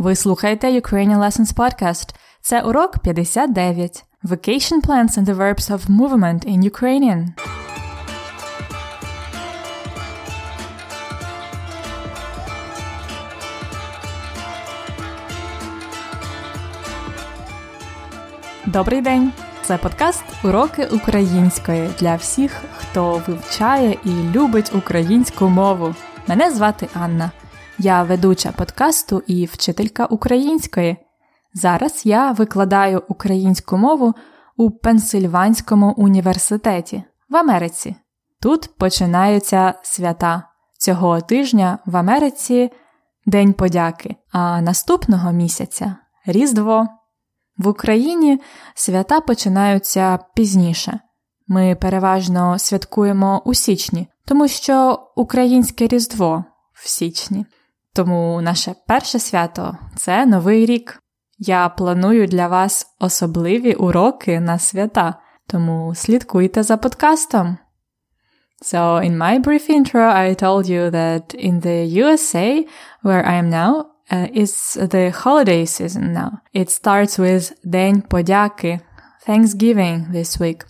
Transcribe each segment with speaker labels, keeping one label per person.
Speaker 1: Ви слухаєте Ukrainian Lessons Podcast. Це урок 59. Vacation plans and the verbs of movement in Ukrainian. Добрий день! Це подкаст Уроки української для всіх, хто вивчає і любить українську мову. Мене звати Анна. Я ведуча подкасту і вчителька української. Зараз я викладаю українську мову у Пенсильванському університеті в Америці. Тут починаються свята. Цього тижня в Америці День подяки, а наступного місяця Різдво. В Україні свята починаються пізніше. Ми переважно святкуємо у січні, тому що українське Різдво в січні. Тому наше перше свято це Новий рік. Я планую для вас особливі уроки на свята, тому слідкуйте за подкастом. So, in my brief intro, I told you that in the USA, where I am now, uh, it's the holiday season now. It starts with День подяки, Thanksgiving this week.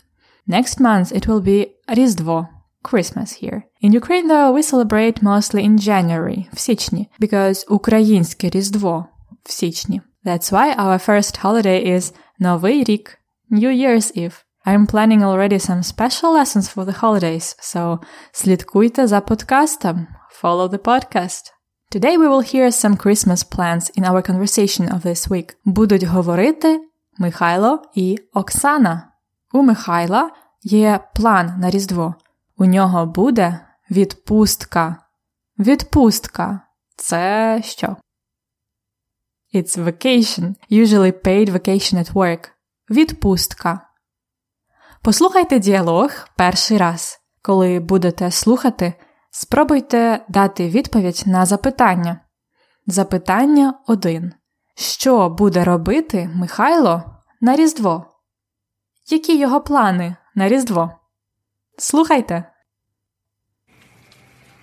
Speaker 1: Next month, it will be Різдво, Christmas here. In Ukraine, though, we celebrate mostly in January, в січні, because українське Різдво в січні. That's why our first holiday is Новий рік, New Year's Eve. I'm planning already some special lessons for the holidays, so слідкуйте за подкастом. Follow the podcast. Today we will hear some Christmas plans in our conversation of this week. Будуть говорити Михайло і Оксана. У Михайла є план на Різдво. У нього буде відпустка. Відпустка. Це що? It's vacation, usually paid vacation at work. Відпустка. Послухайте діалог перший раз. Коли будете слухати, спробуйте дати відповідь на запитання. Запитання 1. Що буде робити Михайло на Різдво? Які його плани на Різдво? Слухайте.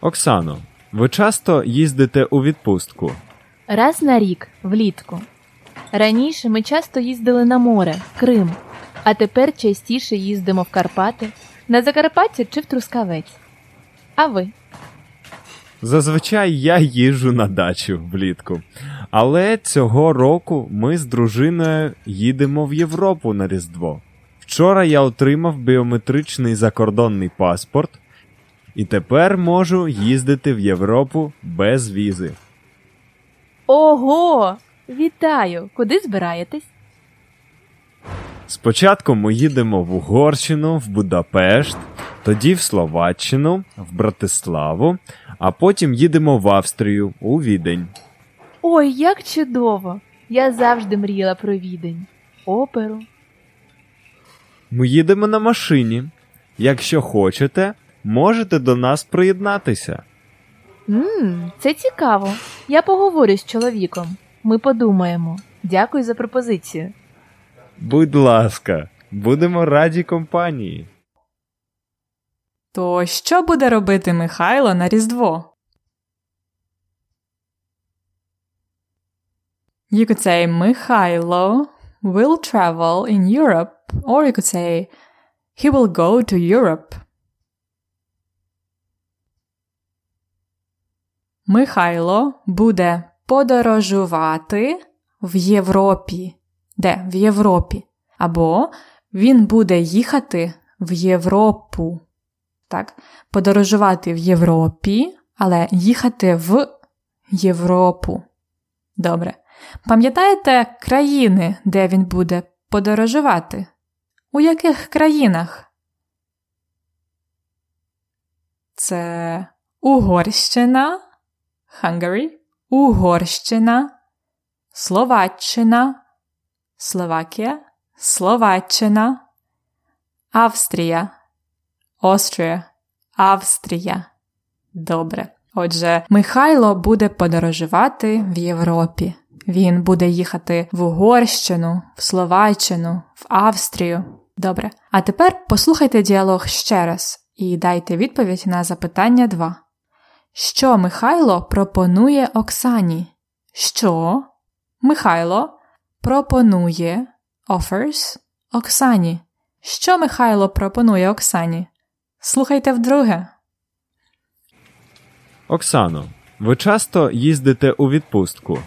Speaker 2: Оксано, ви часто їздите у відпустку?
Speaker 3: Раз на рік, влітку. Раніше ми часто їздили на море, Крим, а тепер частіше їздимо в Карпати, на Закарпаття чи в Трускавець. А ви?
Speaker 2: Зазвичай я їжджу на дачу влітку. Але цього року ми з дружиною їдемо в Європу на Різдво. Вчора я отримав біометричний закордонний паспорт і тепер можу їздити в Європу без візи.
Speaker 3: Ого! Вітаю! Куди збираєтесь?
Speaker 2: Спочатку ми їдемо в Угорщину, в Будапешт, тоді в Словаччину, в Братиславу, а потім їдемо в Австрію у Відень.
Speaker 3: Ой, як чудово! Я завжди мріяла про відень, оперу.
Speaker 2: Ми їдемо на машині. Якщо хочете, можете до нас приєднатися.
Speaker 3: Ммм, це цікаво. Я поговорю з чоловіком. Ми подумаємо. Дякую за пропозицію.
Speaker 2: Будь ласка, будемо раді компанії.
Speaker 1: То що буде робити Михайло на Різдво? You could say Михайло will travel in Europe, or you could say he will go to Europe. Михайло буде подорожувати в Європі. Де? В Європі. Або він буде їхати в Європу. Так? Подорожувати в Європі, але їхати в Європу. Добре. Пам'ятаєте країни, де він буде подорожувати? У яких країнах? Це Угорщина, Hungary, Угорщина, Словаччина, Словакія, Словаччина, Австрія, Австрія, Австрія. Добре. Отже, Михайло буде подорожувати в Європі. Він буде їхати в Угорщину, в Словаччину, в Австрію. Добре. А тепер послухайте діалог ще раз і дайте відповідь на запитання 2. Що Михайло пропонує Оксані? Що Михайло пропонує offers Оксані. Що Михайло пропонує Оксані? Слухайте вдруге.
Speaker 2: Оксано, ви часто їздите у відпустку?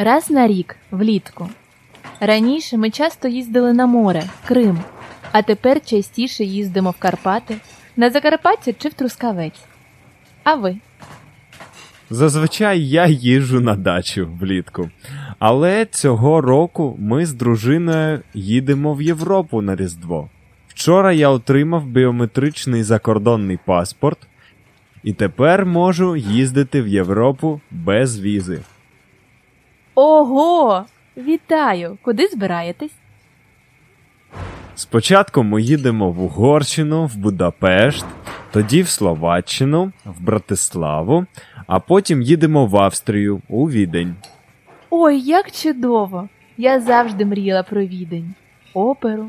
Speaker 3: Раз на рік, влітку. Раніше ми часто їздили на море, Крим, а тепер частіше їздимо в Карпати, на Закарпаття чи в Трускавець. А ви?
Speaker 2: Зазвичай я їжджу на дачу влітку. Але цього року ми з дружиною їдемо в Європу на Різдво. Вчора я отримав біометричний закордонний паспорт, і тепер можу їздити в Європу без візи.
Speaker 3: Ого! Вітаю! Куди збираєтесь?
Speaker 2: Спочатку ми їдемо в Угорщину, в Будапешт, тоді в Словаччину, в Братиславу, а потім їдемо в Австрію, у Відень.
Speaker 3: Ой, як чудово! Я завжди мріяла про відень, оперу.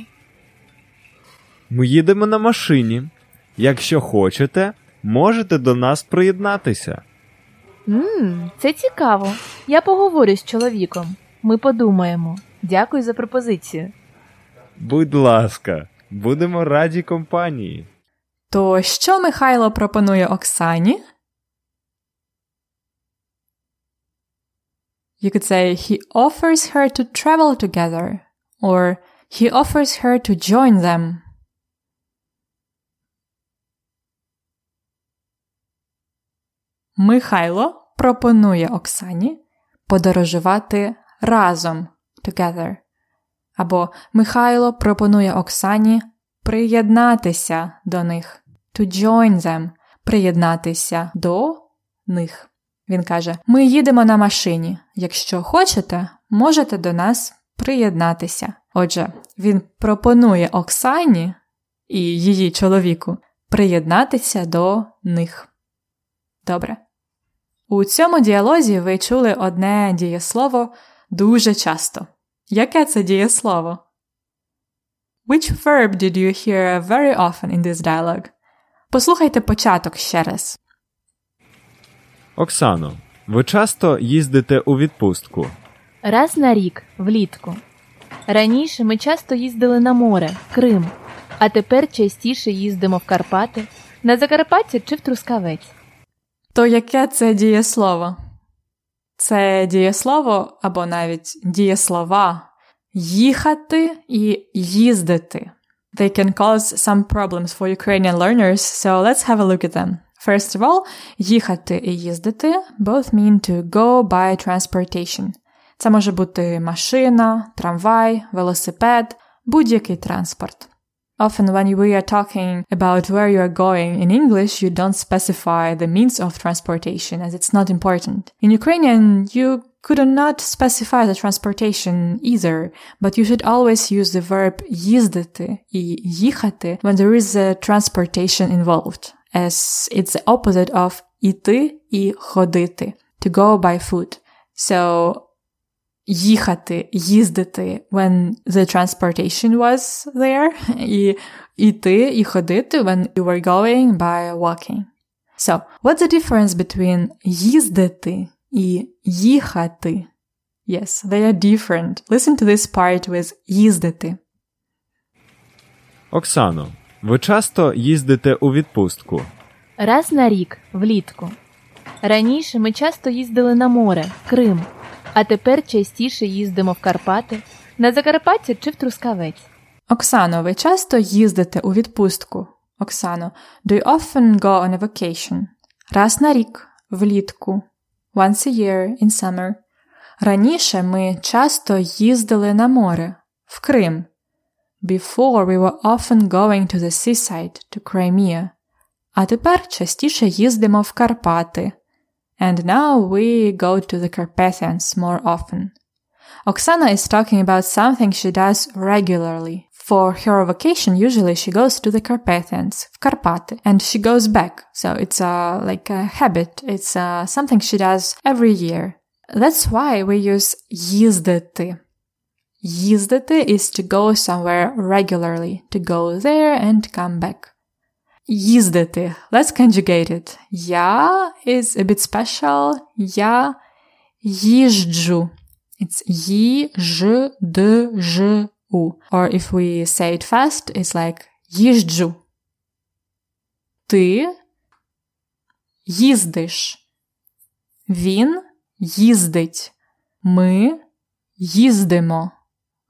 Speaker 2: Ми їдемо на машині. Якщо хочете, можете до нас приєднатися.
Speaker 3: Ммм, це цікаво. Я поговорю з чоловіком. Ми подумаємо. Дякую за пропозицію.
Speaker 2: Будь ласка, будемо раді компанії.
Speaker 1: То що Михайло пропонує Оксані? You could say he offers her to travel together, or he offers her to join them. Михайло пропонує Оксані подорожувати разом together. Або Михайло пропонує Оксані приєднатися до них. To join them. Приєднатися до них. Він каже: Ми їдемо на машині. Якщо хочете, можете до нас приєднатися. Отже, він пропонує Оксані і її чоловіку приєднатися до них. Добре. У цьому діалозі ви чули одне дієслово дуже часто. Яке це дієслово? Which verb did you hear very often in this dialogue? Послухайте початок ще раз.
Speaker 2: Оксано, ви часто їздите у відпустку?
Speaker 3: Раз на рік, влітку. Раніше ми часто їздили на море, Крим, а тепер частіше їздимо в Карпати, на Закарпаття чи в Трускавець.
Speaker 1: То яке це дієслово? Це дієслово або навіть дієслова їхати і їздити. They can cause some problems for Ukrainian learners, so let's have a look at them. First of all, їхати і їздити both mean to go by transportation. Це може бути машина, трамвай, велосипед, будь-який транспорт. Often when we are talking about where you are going in English, you don't specify the means of transportation as it's not important. In Ukrainian, you could not specify the transportation either, but you should always use the verb їздити і їхати when there is a transportation involved, as it's the opposite of іти і ходити, to go by foot. So їхати, їздити when the transportation was there, і іти і ходити when you were going by walking. So, what's the difference between їздити і їхати? Yes, they are different. Listen to this part with їздити.
Speaker 2: Оксано, ви часто їздите у відпустку?
Speaker 3: Раз на рік, влітку. Раніше ми часто їздили на море, Крим, а тепер частіше їздимо в Карпати, на Закарпаття чи в Трускавець.
Speaker 1: Оксано, ви часто їздите у відпустку? Оксано, do you often go on a vacation? Раз на рік, влітку. Once a year, in summer. Раніше ми часто їздили на море, в Крим. Before we were often going to the seaside, to Crimea. А тепер частіше їздимо в Карпати. And now we go to the Carpathians more often. Oksana is talking about something she does regularly. For her vacation, usually she goes to the Carpathians, в Карпати, and she goes back. So it's a, like a habit. It's uh something she does every year. That's why we use їздити. Їздити is to go somewhere regularly, to go there and come back. Їздити. Let's conjugate it. Я is a bit special. Я їжджу. It's ї, ж, д, ж, у. Or if we say it fast, it's like їжджу. Ти їздиш. Він їздить. Ми їздимо.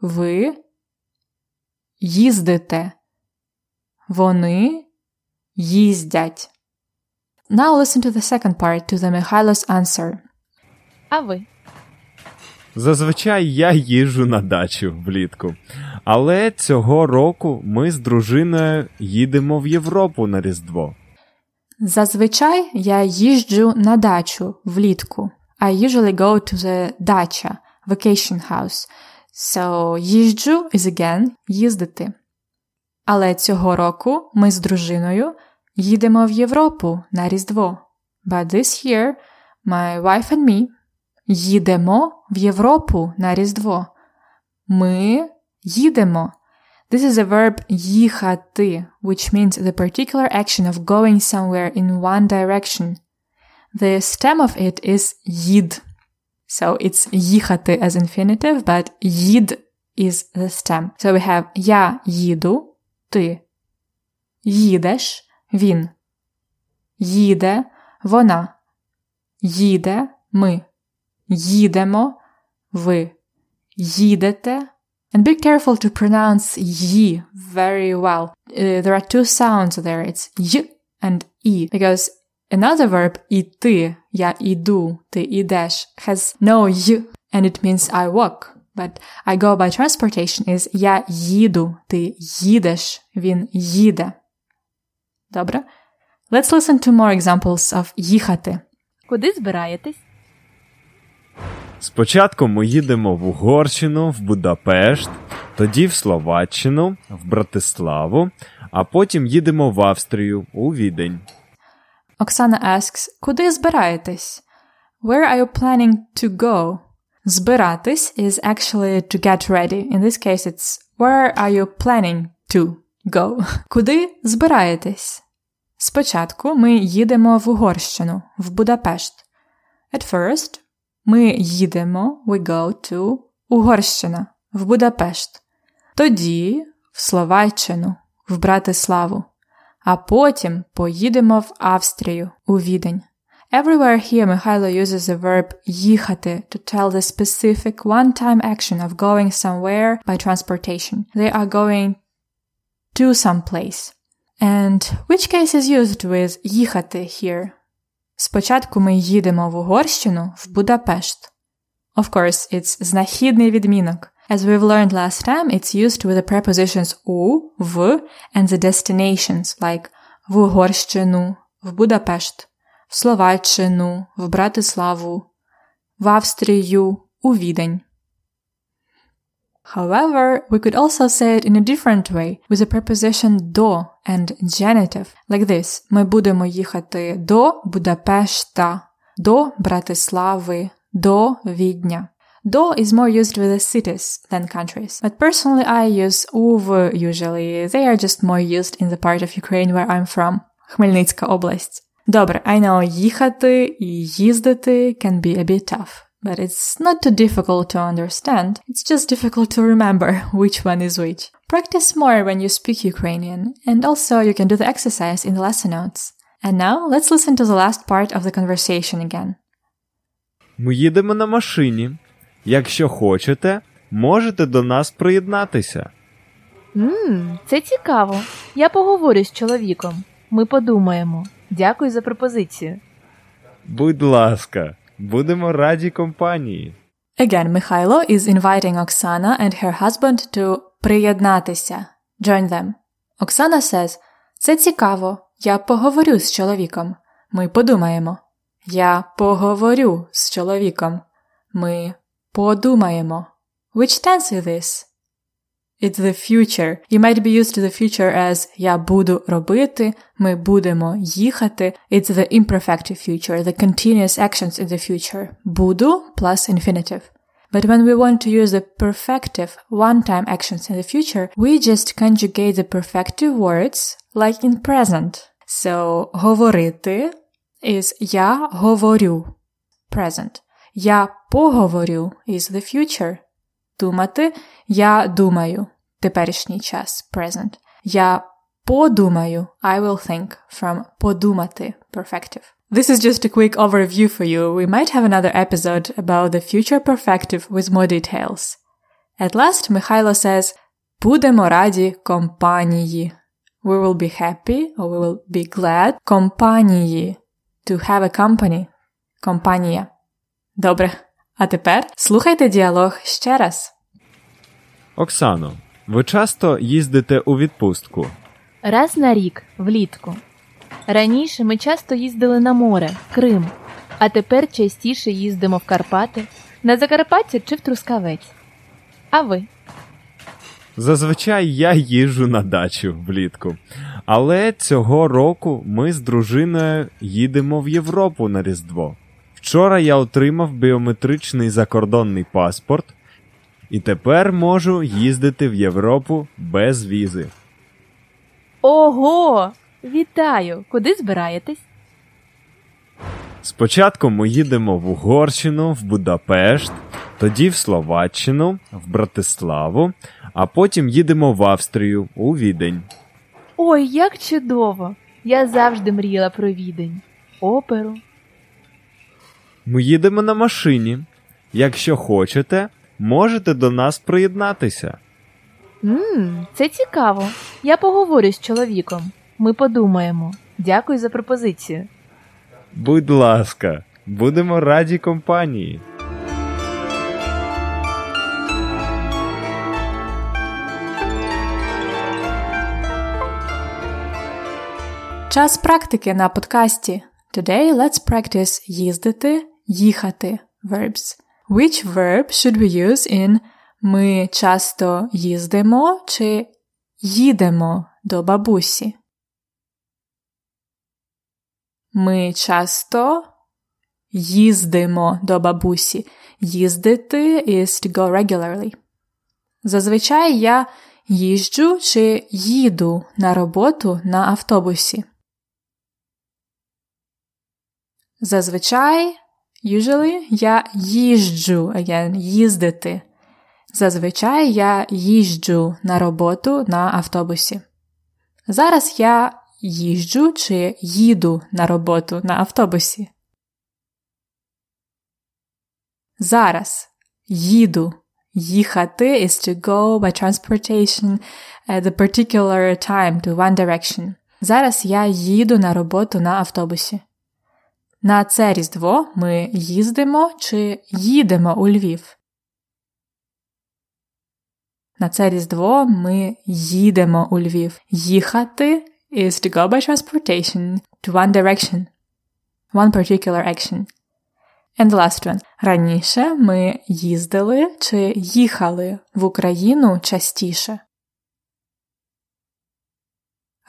Speaker 1: Ви їздите. Вони їздять. Now listen to the second part to the Mikhailo's answer.
Speaker 3: А ви?
Speaker 2: Зазвичай я їжджу на дачу влітку. Але цього року ми з дружиною їдемо в Європу на Різдво.
Speaker 1: Зазвичай я їжджу на дачу влітку. I usually go to the dacha, vacation house. So їжджу is again їздити. Але цього року ми з дружиною їдемо в Європу на Різдво. But this year, my wife and me їдемо в Європу на Різдво. Ми їдемо. This is a verb їхати, which means the particular action of going somewhere in one direction. The stem of it is їд. So it's їхати as infinitive, but їд is the stem. So we have я їду, ти. Їдеш, він. Їде, вона. Їде, ми. Їдемо, ви. Їдете. And be careful to pronounce yi very well. Uh, there are two sounds there. It's y and e because another verb іти, я іду, ти ідеш has no y and it means I walk. But I go by transportation is я їду, ти їдеш, він їде. Добре? Let's listen to more examples of їхати.
Speaker 3: Куди збираєтесь?
Speaker 2: Спочатку ми їдемо в Угорщину, в Будапешт, тоді в Словаччину, в Братиславу, а потім їдемо в Австрію, у Відень.
Speaker 1: Оксана asks, куди збираєтесь? Where are you planning to go? Збиратись is actually to get ready. In this case, it's where are you planning to go? Куди збираєтесь? Спочатку ми їдемо в Угорщину, в Будапешт. At first, ми їдемо, we go to Угорщина, в Будапешт. Тоді в Словаччину, в Братиславу. А потім поїдемо в Австрію, у Відень. Everywhere here Mihailo uses the verb їхати to tell the specific one-time action of going somewhere by transportation. They are going to some place. And which case is used with їхати here? Спочатку ми їдемо в Угорщину, в Будапешт. Of course, it's знахідний відмінок. As we've learned last time, it's used with the prepositions у, в, and the destinations, like в Угорщину, в Будапешт, в Словаччину, в Братиславу, в Австрію, у Відень. However, we could also say it in a different way with the preposition до and genitive, like this. Ми будемо їхати до Будапешта, до Братислави, до Відня. Do is more used with the cities than countries. But personally, I use uv usually. They are just more used in the part of Ukraine where I'm from. Хмельницька область. Добре, I know їхати і їздити can be a bit tough. But it's not too difficult to understand. It's just difficult to remember which one is which. Practice more when you speak Ukrainian, and also you can do the exercise in the lesson notes. And now let's listen to the last part of the conversation again.
Speaker 2: Ми їдемо на машині. Якщо хочете, можете до нас приєднатися.
Speaker 3: Ммм, це цікаво. Я поговорю з чоловіком. Ми подумаємо. Дякую за пропозицію.
Speaker 2: Будь ласка, будемо раді компанії.
Speaker 1: Again, Mikhailo is inviting Oksana and her husband to приєднатися. Join them. Оксана says, це цікаво. Я поговорю з чоловіком. Ми подумаємо. Я поговорю з чоловіком. Ми подумаємо. Which tense is this? It's the future. You might be used to the future as я буду робити, ми будемо їхати. It's the imperfective future, the continuous actions in the future. Буду plus infinitive. But when we want to use the perfective one-time actions in the future, we just conjugate the perfective words like in present. So говорити is я говорю. Present. Я поговорю is the future. Думати я думаю. Теперішній час present. Я подумаю I will think from подумати perfective. This is just a quick overview for you. We might have another episode about the future perfective with more details. At last, Михайло says Будемо раді компанії. We will be happy or we will be glad компанії. To have a company. Компанія. Добре. А тепер слухайте діалог ще раз.
Speaker 2: Оксано, ви часто їздите у відпустку?
Speaker 3: Раз на рік, влітку. Раніше ми часто їздили на море, Крим, а тепер частіше їздимо в Карпати, на Закарпаття чи в Трускавець. А ви?
Speaker 2: Зазвичай я їжджу на дачу влітку. Але цього року ми з дружиною їдемо в Європу на Різдво. Вчора я отримав біометричний закордонний паспорт і тепер можу їздити в Європу без візи.
Speaker 3: Ого! Вітаю! Куди збираєтесь?
Speaker 2: Спочатку ми їдемо в Угорщину, в Будапешт, тоді в Словаччину, в Братиславу, а потім їдемо в Австрію у Відень.
Speaker 3: Ой, як чудово! Я завжди мріяла про відень, оперу.
Speaker 2: Ми їдемо на машині. Якщо хочете, можете до нас приєднатися.
Speaker 3: Ммм, це цікаво. Я поговорю з чоловіком. Ми подумаємо. Дякую за пропозицію.
Speaker 2: Будь ласка, будемо раді компанії.
Speaker 1: Час практики на подкасті. Today let's practice їздити, їхати verbs. Which verb should we use in ми часто їздимо чи їдемо до бабусі? Ми часто їздимо до бабусі. Їздити is to go regularly. Зазвичай я їжджу чи їду на роботу на автобусі. Зазвичай, usually, я їжджу, again, їздити. Зазвичай я їжджу на роботу на автобусі. Зараз я їжджу чи їду на роботу на автобусі. Зараз їду. Їхати is to go by transportation at a particular time to one direction. Зараз я їду на роботу на автобусі. На це Різдво ми їздимо чи їдемо у Львів. На це Різдво ми їдемо у Львів. Їхати is to go by transportation to one direction. One particular action. And the last one. Раніше ми їздили чи їхали в Україну частіше.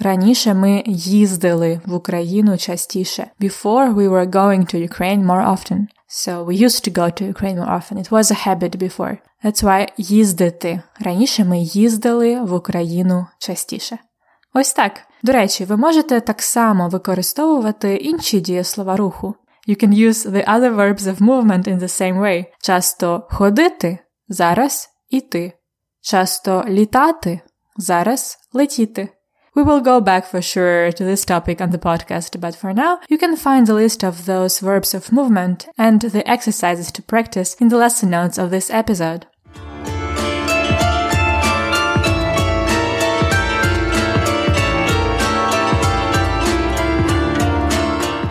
Speaker 1: Раніше ми їздили в Україну частіше. Before we were going to Ukraine more often. So we used to go to Ukraine more often. It was a habit before. That's why їздити. Раніше ми їздили в Україну частіше. Ось так. До речі, ви можете так само використовувати інші дієслова руху. You can use the other verbs of movement in the same way. Часто ходити, зараз іти. Часто літати, зараз летіти. We will go back for sure to this topic on the podcast, but for now, you can find the list of those verbs of movement and the exercises to practice in the lesson notes of this episode.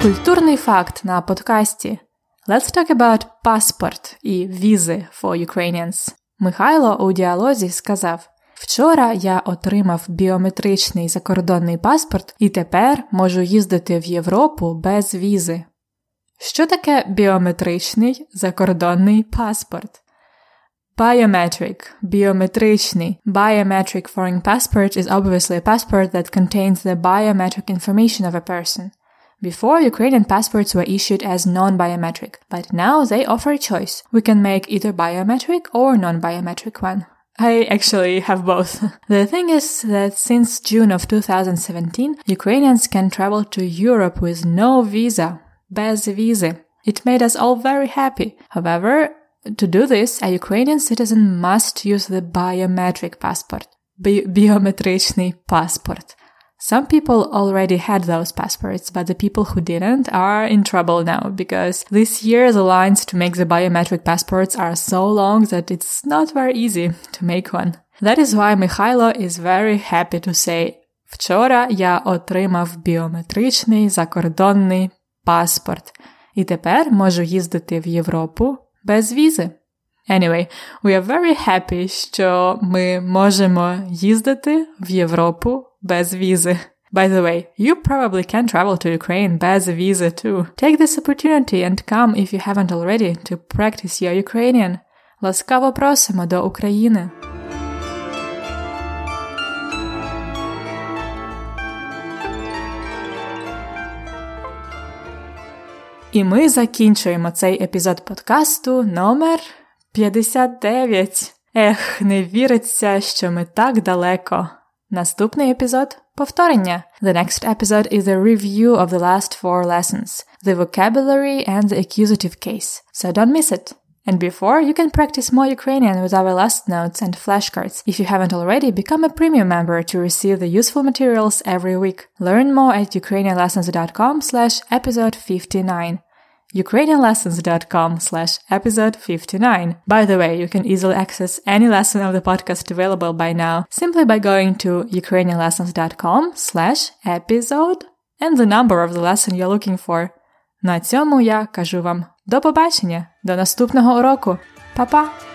Speaker 1: Культурний факт на подкасті. Let's talk about passport і візи for Ukrainians. Михайло у діалозі сказав: Вчора я отримав біометричний закордонний паспорт і тепер можу їздити в Європу без візи. Що таке біометричний закордонний паспорт? Biometric, biometrичний. Biometric foreign passport is obviously a passport that contains the biometric information of a person. Before, Ukrainian passports were issued as non-biometric, but now they offer a choice. We can make either biometric or non-biometric one. I actually have both. the thing is that since June of 2017, Ukrainians can travel to Europe with no visa, без візи. It made us all very happy. However, to do this, a Ukrainian citizen must use the biometric passport. Bi- biometrичний passport. Some people already had those passports, but the people who didn't are in trouble now because this year the lines to make the biometric passports are so long that it's not very easy to make one. That is why Mikhailo is very happy to say Вчора я отримав біометричний закордонний паспорт і тепер можу їздити в Європу без візи. Anyway, we are very happy, що ми можемо їздити в Європу без візи. By the way, you probably can travel to Ukraine без visa too. Take this opportunity and come if you haven't already to practice your Ukrainian. Ласкаво просимо до України. І ми закінчуємо цей епізод подкасту номер 59. Ех, не віриться, що ми так далеко. Наступний епізод повторення. The next episode is a review of the last four lessons, the vocabulary and the accusative case. So don't miss it. And before, you can practice more Ukrainian with our last notes and flashcards. If you haven't already, become a premium member to receive the useful materials every week. Learn more at ukrainianlessons.com slash episode 59 ukrainianlessons.com slash episode 59. By the way, you can easily access any lesson of the podcast available by now simply by going to ukrainianlessons.com slash episode and the number of the lesson you're looking for. На цьому я кажу вам до побачення, до наступного уроку. Па-па!